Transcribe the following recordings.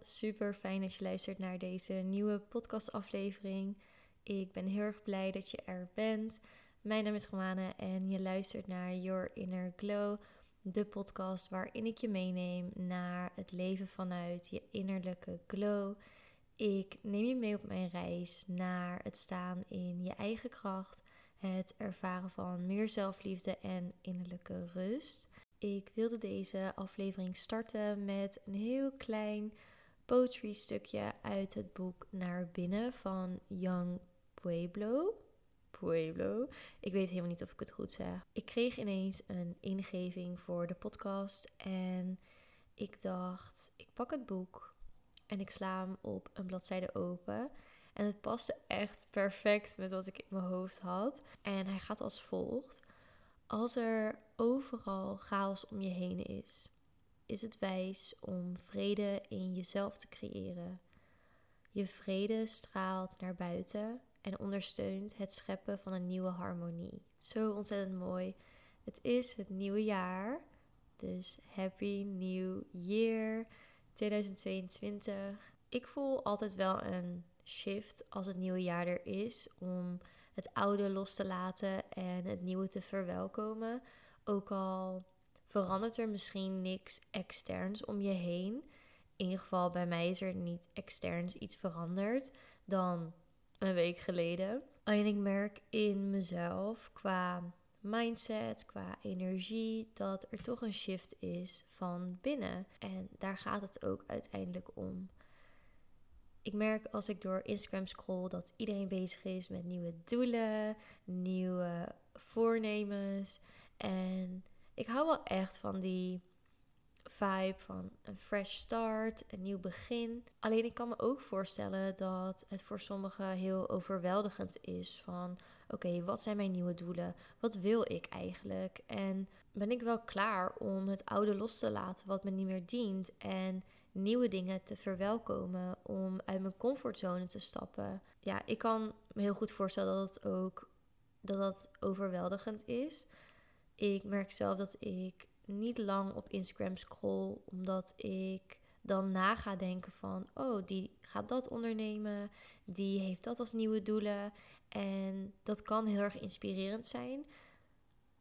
super fijn dat je luistert naar deze nieuwe podcastaflevering. Ik ben heel erg blij dat je er bent. Mijn naam is Romane en je luistert naar Your Inner Glow, de podcast waarin ik je meeneem naar het leven vanuit je innerlijke glow. Ik neem je mee op mijn reis naar het staan in je eigen kracht, het ervaren van meer zelfliefde en innerlijke rust. Ik wilde deze aflevering starten met een heel klein poetry stukje uit het boek Naar binnen van Young Pueblo. Pueblo. Ik weet helemaal niet of ik het goed zeg. Ik kreeg ineens een ingeving voor de podcast en ik dacht, ik pak het boek en ik sla hem op een bladzijde open. En het paste echt perfect met wat ik in mijn hoofd had. En hij gaat als volgt. Als er overal chaos om je heen is, is het wijs om vrede in jezelf te creëren. Je vrede straalt naar buiten en ondersteunt het scheppen van een nieuwe harmonie. Zo ontzettend mooi. Het is het nieuwe jaar. Dus Happy New Year 2022. Ik voel altijd wel een shift als het nieuwe jaar er is om het oude los te laten en het nieuwe te verwelkomen. Ook al verandert er misschien niks externs om je heen. In ieder geval bij mij is er niet externs iets veranderd dan een week geleden. Alleen ik merk in mezelf qua mindset, qua energie, dat er toch een shift is van binnen. En daar gaat het ook uiteindelijk om ik merk als ik door Instagram scroll dat iedereen bezig is met nieuwe doelen, nieuwe voornemens. En ik hou wel echt van die vibe van een fresh start, een nieuw begin. Alleen ik kan me ook voorstellen dat het voor sommigen heel overweldigend is van oké, wat zijn mijn nieuwe doelen? Wat wil ik eigenlijk? En ben ik wel klaar om het oude los te laten wat me niet meer dient en nieuwe dingen te verwelkomen, om uit mijn comfortzone te stappen. Ja, ik kan me heel goed voorstellen dat het ook dat dat overweldigend is. Ik merk zelf dat ik niet lang op Instagram scroll, omdat ik dan na ga denken van, oh, die gaat dat ondernemen, die heeft dat als nieuwe doelen. En dat kan heel erg inspirerend zijn.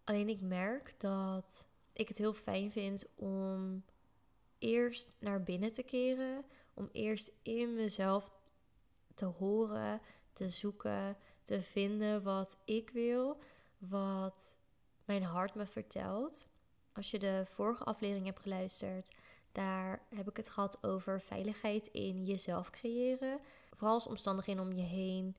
Alleen ik merk dat ik het heel fijn vind om eerst naar binnen te keren. Om eerst in mezelf te horen, te zoeken, te vinden wat ik wil, wat mijn hart me vertelt. Als je de vorige aflevering hebt geluisterd, daar heb ik het gehad over veiligheid in jezelf creëren. Vooral als omstandigheden om je heen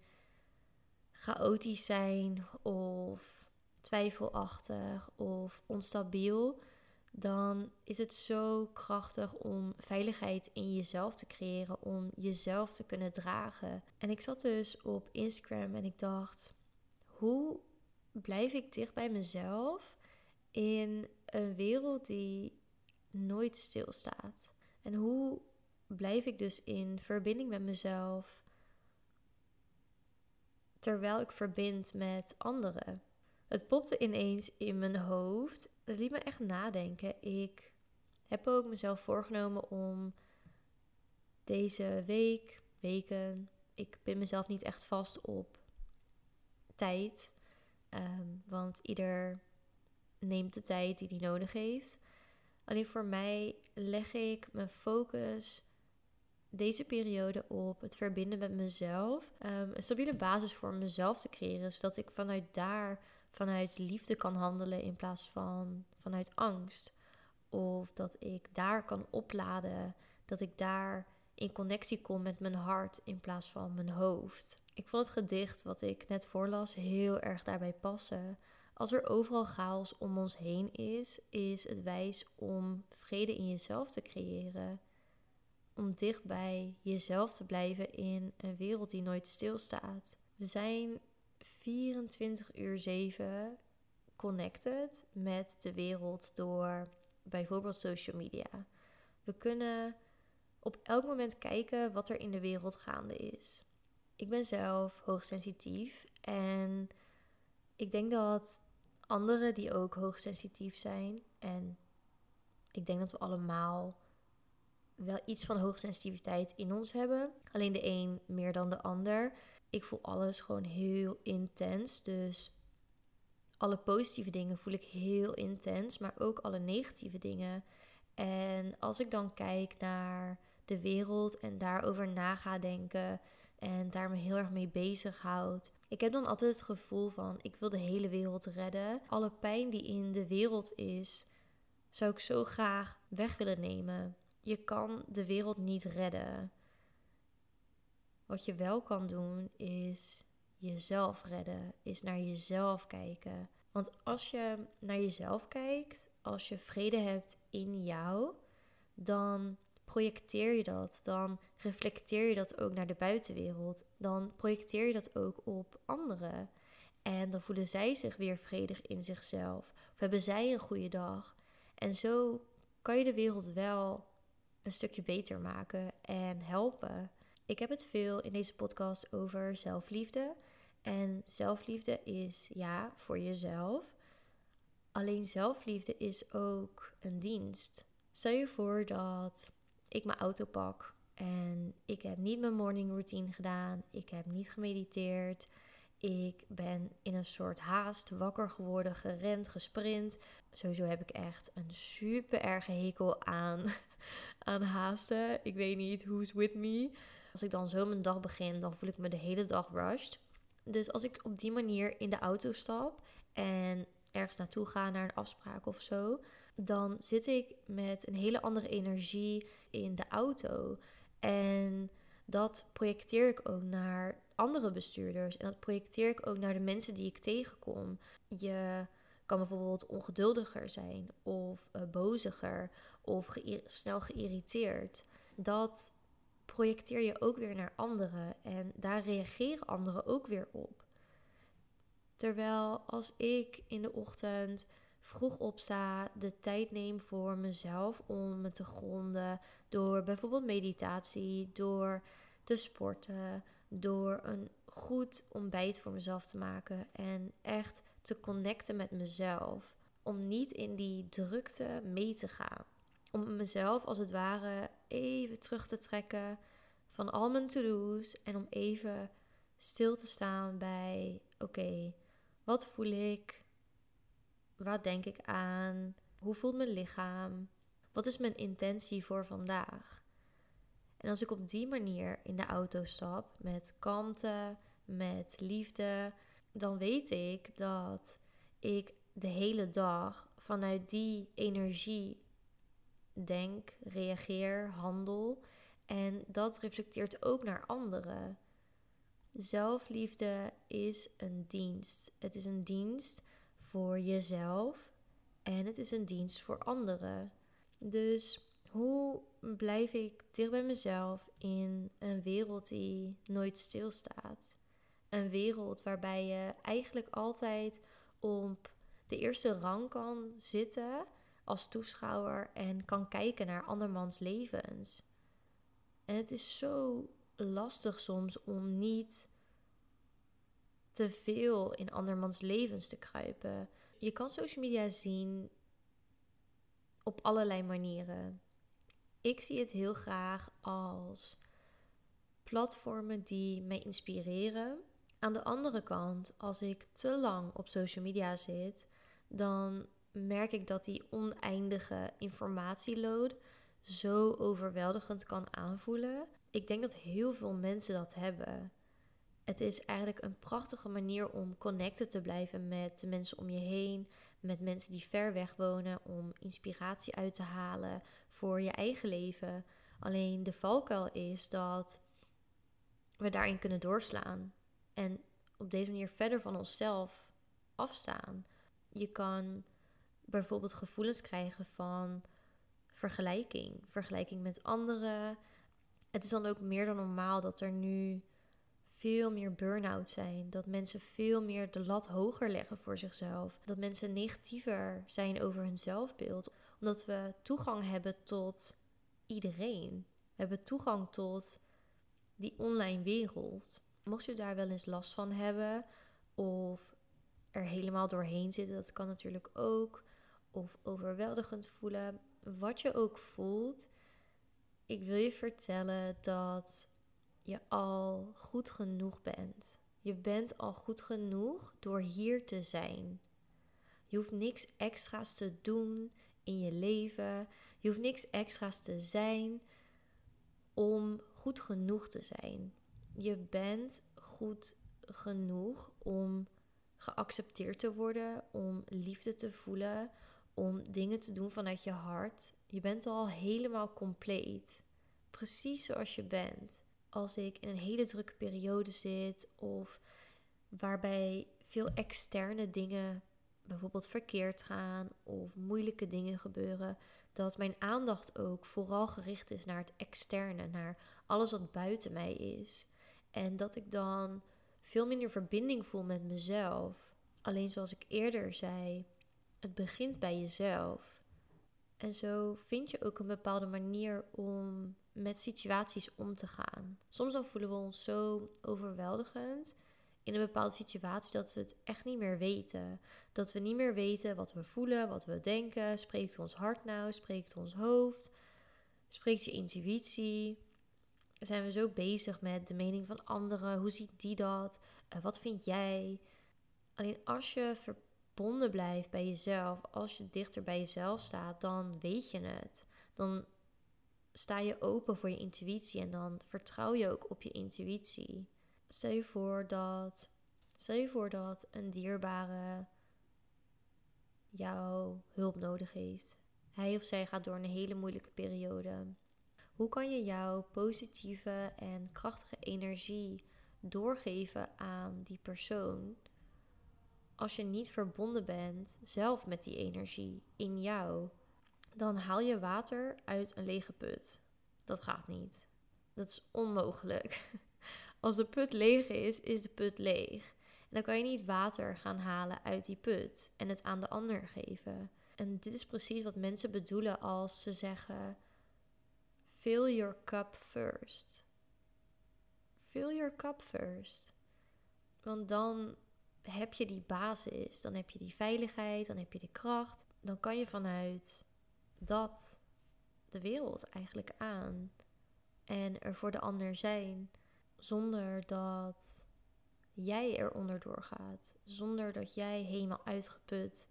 chaotisch zijn of twijfelachtig of onstabiel dan is het zo krachtig om veiligheid in jezelf te creëren, om jezelf te kunnen dragen. En ik zat dus op Instagram en ik dacht, hoe blijf ik dicht bij mezelf in een wereld die nooit stilstaat? En hoe blijf ik dus in verbinding met mezelf terwijl ik verbind met anderen? Het popte ineens in mijn hoofd het liet me echt nadenken. Ik heb ook mezelf voorgenomen om deze week, weken, ik pin mezelf niet echt vast op tijd. Ehm, want ieder neemt de tijd die hij nodig heeft. Alleen voor mij leg ik mijn focus deze periode op het verbinden met mezelf. Um, een stabiele basis voor mezelf te creëren, zodat ik vanuit daar vanuit liefde kan handelen in plaats van vanuit angst. Of dat ik daar kan opladen, dat ik daar in connectie kom met mijn hart in plaats van mijn hoofd. Ik vond het gedicht wat ik net voorlas heel erg daarbij passen. Als er overal chaos om ons heen is, is het wijs om vrede in jezelf te creëren. Om dicht bij jezelf te blijven in een wereld die nooit stilstaat. We zijn 24 uur 7 connected met de wereld door bijvoorbeeld social media. We kunnen op elk moment kijken wat er in de wereld gaande is. Ik ben zelf hoogsensitief en ik denk dat anderen die ook hoogsensitief zijn en ik denk dat we allemaal wel iets van hoogsensitiviteit in ons hebben. Alleen de een meer dan de ander. Ik voel alles gewoon heel intens. Dus alle positieve dingen voel ik heel intens, maar ook alle negatieve dingen. En als ik dan kijk naar de wereld en daarover na ga denken en daar me heel erg mee bezighoud. Ik heb dan altijd het gevoel van ik wil de hele wereld redden. Alle pijn die in de wereld is, zou ik zo graag weg willen nemen. Je kan de wereld niet redden. Wat je wel kan doen is jezelf redden, is naar jezelf kijken. Want als je naar jezelf kijkt, als je vrede hebt in jou, dan projecteer je dat, dan reflecteer je dat ook naar de buitenwereld, dan projecteer je dat ook op anderen. En dan voelen zij zich weer vredig in zichzelf, of hebben zij een goede dag. En zo kan je de wereld wel een stukje beter maken en helpen. Ik heb het veel in deze podcast over zelfliefde. En zelfliefde is ja voor jezelf. Alleen zelfliefde is ook een dienst. Stel je voor dat ik mijn auto pak en ik heb niet mijn morning routine gedaan. Ik heb niet gemediteerd. Ik ben in een soort haast wakker geworden, gerend, gesprint. Sowieso heb ik echt een super erge hekel aan, aan haasten. Ik weet niet, who's with me. Als ik dan zo mijn dag begin, dan voel ik me de hele dag rushed. Dus als ik op die manier in de auto stap en ergens naartoe ga naar een afspraak of zo, dan zit ik met een hele andere energie in de auto. En dat projecteer ik ook naar andere bestuurders. En dat projecteer ik ook naar de mensen die ik tegenkom. Je kan bijvoorbeeld ongeduldiger zijn of uh, boziger of snel geïrriteerd. Dat projecteer je ook weer naar anderen en daar reageren anderen ook weer op. Terwijl als ik in de ochtend vroeg opsta, de tijd neem voor mezelf om me te gronden door bijvoorbeeld meditatie, door te sporten, door een goed ontbijt voor mezelf te maken en echt te connecten met mezelf. Om niet in die drukte mee te gaan. Om mezelf als het ware even terug te trekken van al mijn to-do's en om even stil te staan bij: oké, wat voel ik? Wat denk ik aan? Hoe voelt mijn lichaam? Wat is mijn intentie voor vandaag? En als ik op die manier in de auto stap, met kalmte, met liefde, dan weet ik dat ik de hele dag vanuit die energie denk, reageer, handel. En dat reflecteert ook naar anderen. Zelfliefde is een dienst. Het is een dienst voor jezelf en het is een dienst voor anderen. Dus hoe blijf ik dicht bij mezelf in een wereld die nooit stilstaat? Een wereld waarbij je eigenlijk altijd op de eerste rang kan zitten als toeschouwer en kan kijken naar andermans levens. En het is zo lastig soms om niet te veel in andermans levens te kruipen. Je kan social media zien op allerlei manieren. Ik zie het heel graag als platformen die mij inspireren. Aan de andere kant, als ik te lang op social media zit, dan merk ik dat die oneindige informatieload zo overweldigend kan aanvoelen. Ik denk dat heel veel mensen dat hebben. Het is eigenlijk een prachtige manier om connected te blijven met de mensen om je heen, met mensen die ver weg wonen, om inspiratie uit te halen voor je eigen leven. Alleen de valkuil is dat we daarin kunnen doorslaan en op deze manier verder van onszelf afstaan. Je kan bijvoorbeeld gevoelens krijgen van vergelijking. Vergelijking met anderen. Het is dan ook meer dan normaal dat er nu veel meer burn-out zijn. Dat mensen veel meer de lat hoger leggen voor zichzelf. Dat mensen negatiever zijn over hun zelfbeeld. Omdat we toegang hebben tot iedereen. We hebben toegang tot die online wereld. Mocht je daar wel eens last van hebben of er helemaal doorheen zitten, dat kan natuurlijk ook. Of overweldigend voelen wat je ook voelt, Ik wil je vertellen dat je al goed genoeg bent. Je bent al goed genoeg door hier te zijn. Je hoeft niks extra's te doen in je leven. Je hoeft niks extra's te zijn om goed genoeg te zijn. Je bent goed genoeg om geaccepteerd te worden, om liefde te voelen, om dingen te doen vanuit je hart. Je bent al helemaal compleet. Precies zoals je bent. Als ik in een hele drukke periode zit of waarbij veel externe dingen bijvoorbeeld verkeerd gaan of moeilijke dingen gebeuren, dat mijn aandacht ook vooral gericht is naar het externe, naar alles wat buiten mij is. En dat ik dan veel minder verbinding voel met mezelf. Alleen zoals ik eerder zei, het begint bij jezelf. En zo vind je ook een bepaalde manier om met situaties om te gaan. Soms dan voelen we ons zo overweldigend in een bepaalde situatie dat we het echt niet meer weten. Dat we niet meer weten wat we voelen, wat we denken. Spreekt ons hart nou? Spreekt ons hoofd? Spreekt je intuïtie? Zijn we zo bezig met de mening van anderen? Hoe ziet die dat? Wat vind jij? Alleen als je verbonden blijft bij jezelf, als je dichter bij jezelf staat, dan weet je het. Dan sta je open voor je intuïtie en dan vertrouw je ook op je intuïtie. Stel je voor dat, stel je voor dat een dierbare jouw hulp nodig heeft. Hij of zij gaat door een hele moeilijke periode. Hoe kan je jouw positieve en krachtige energie doorgeven aan die persoon als je niet verbonden bent zelf met die energie in jou? Dan haal je water uit een lege put. Dat gaat niet. Dat is onmogelijk. Als de put leeg is, is de put leeg. En dan kan je niet water gaan halen uit die put en het aan de ander geven. En dit is precies wat mensen bedoelen als ze zeggen: Fill your cup first. Fill your cup first. Want dan heb je die basis, dan heb je die veiligheid, dan heb je de kracht. Dan kan je vanuit dat de wereld eigenlijk aan en er voor de ander zijn zonder dat jij eronder doorgaat, zonder dat jij helemaal uitgeput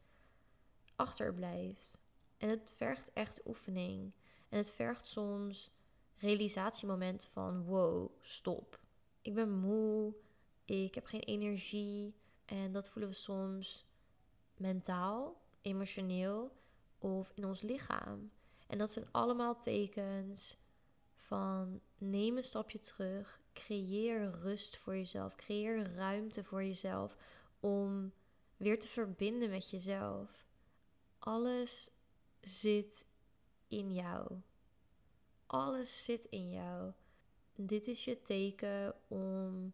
achterblijft. En het vergt echt oefening. En het vergt soms realisatiemomenten van wow, stop. Ik ben moe, ik heb geen energie. En dat voelen we soms mentaal, emotioneel of in ons lichaam. En dat zijn allemaal tekens van neem een stapje terug, creëer rust voor jezelf, creëer ruimte voor jezelf om weer te verbinden met jezelf. Alles zit in jou. Alles zit in jou. Dit is je teken om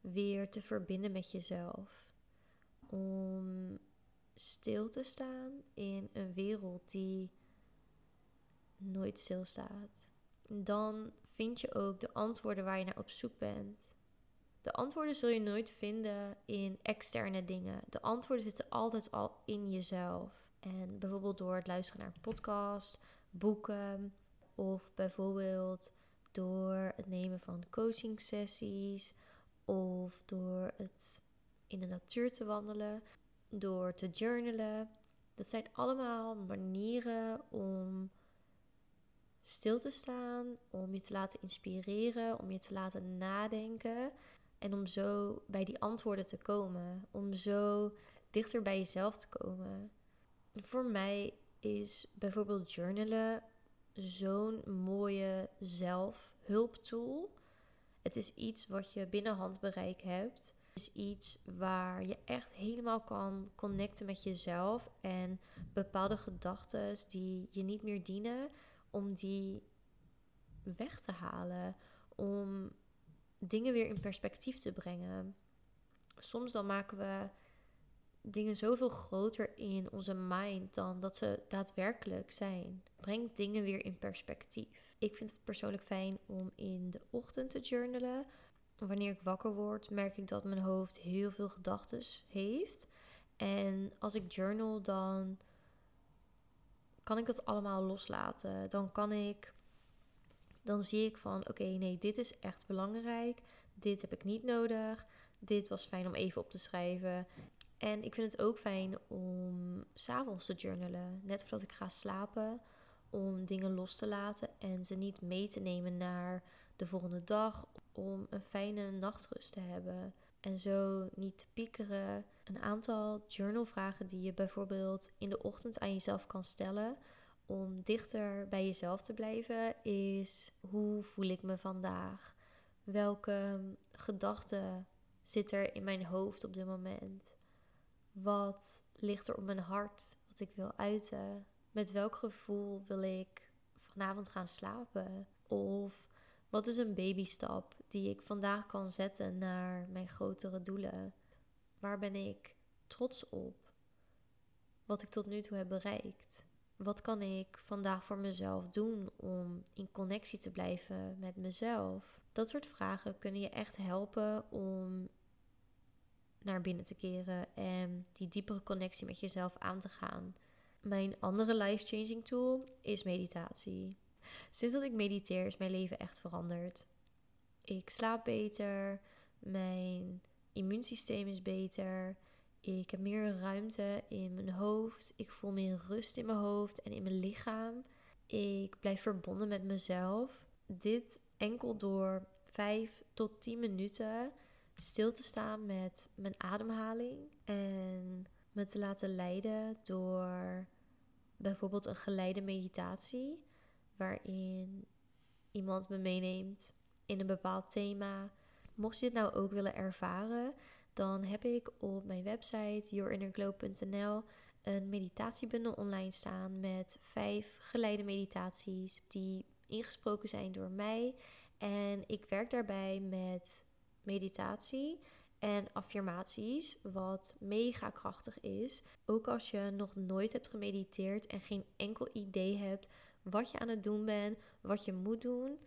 weer te verbinden met jezelf. Om stil te staan in een wereld die nooit stilstaat. Dan vind je ook de antwoorden waar je naar op zoek bent. De antwoorden zul je nooit vinden in externe dingen. De antwoorden zitten altijd al in jezelf. En bijvoorbeeld door het luisteren naar een podcast, boeken of bijvoorbeeld door het nemen van coaching sessies of door het in de natuur te wandelen, door te journalen. Dat zijn allemaal manieren om stil te staan, om je te laten inspireren, om je te laten nadenken en om zo bij die antwoorden te komen, om zo dichter bij jezelf te komen. Voor mij is bijvoorbeeld journalen zo'n mooie zelfhulptool. Het is iets wat je binnen handbereik hebt. Is iets waar je echt helemaal kan connecten met jezelf en bepaalde gedachten die je niet meer dienen, om die weg te halen, om dingen weer in perspectief te brengen. Soms dan maken we dingen zoveel groter in onze mind dan dat ze daadwerkelijk zijn. Breng dingen weer in perspectief. Ik vind het persoonlijk fijn om in de ochtend te journalen. Wanneer ik wakker word, merk ik dat mijn hoofd heel veel gedachten heeft. En als ik journal, dan kan ik dat allemaal loslaten. Dan kan ik, dan zie ik van oké, nee, dit is echt belangrijk. Dit heb ik niet nodig. Dit was fijn om even op te schrijven. En ik vind het ook fijn om s'avonds te journalen. Net voordat ik ga slapen. Om dingen los te laten en ze niet mee te nemen naar de volgende dag. Om een fijne nachtrust te hebben. En zo niet te piekeren. Een aantal journalvragen die je bijvoorbeeld in de ochtend aan jezelf kan stellen. Om dichter bij jezelf te blijven. Is hoe voel ik me vandaag? Welke gedachten zit er in mijn hoofd op dit moment? Wat ligt er op mijn hart wat ik wil uiten? Met welk gevoel wil ik vanavond gaan slapen? Of wat is een babystap die ik vandaag kan zetten naar mijn grotere doelen? Waar ben ik trots op? Wat ik tot nu toe heb bereikt? Wat kan ik vandaag voor mezelf doen om in connectie te blijven met mezelf? Dat soort vragen kunnen je echt helpen om naar binnen te keren en die diepere connectie met jezelf aan te gaan. Mijn andere life-changing tool is meditatie. Sinds dat ik mediteer is mijn leven echt veranderd. Ik slaap beter, mijn immuunsysteem is beter, ik heb meer ruimte in mijn hoofd, ik voel meer rust in mijn hoofd en in mijn lichaam. Ik blijf verbonden met mezelf. Dit enkel door 5 tot 10 minuten stil te staan met mijn ademhaling en me te laten leiden door bijvoorbeeld een geleide meditatie, waarin iemand me meeneemt in een bepaald thema. Mocht je het nou ook willen ervaren, dan heb ik op mijn website yourinnerglow.nl een meditatiebundel online staan met vijf geleide meditaties die ingesproken zijn door mij. En ik werk daarbij met meditatie en affirmaties, wat mega krachtig is. Ook als je nog nooit hebt gemediteerd en geen enkel idee hebt wat je aan het doen bent, wat je moet doen.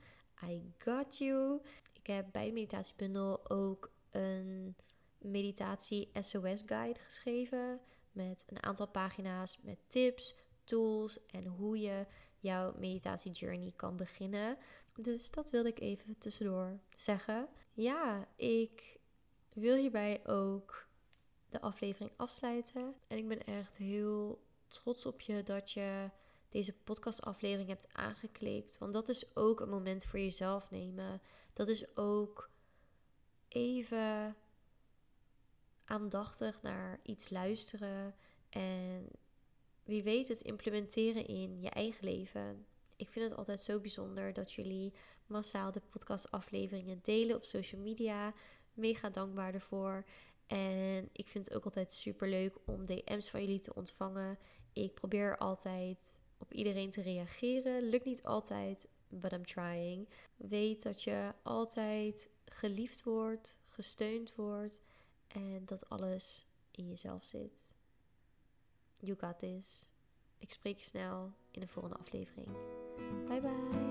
I got you. Ik heb bij de meditatiebundel ook een meditatie SOS guide geschreven met een aantal pagina's met tips, tools en hoe je jouw meditatie journey kan beginnen. Dus dat wilde ik even tussendoor zeggen. Ja, ik wil hierbij ook de aflevering afsluiten. En ik ben echt heel trots op je dat je deze podcastaflevering hebt aangeklikt. Want dat is ook een moment voor jezelf nemen. Dat is ook even aandachtig naar iets luisteren. En wie weet het implementeren in je eigen leven. Ik vind het altijd zo bijzonder dat jullie massaal de podcastafleveringen delen op social media. Mega dankbaar ervoor. En ik vind het ook altijd super leuk om DM's van jullie te ontvangen. Ik probeer altijd op iedereen te reageren. Lukt niet altijd, but I'm trying. Weet dat je altijd geliefd wordt, gesteund wordt en dat alles in jezelf zit. You got this. Ik spreek je snel in de volgende aflevering. Bye bye.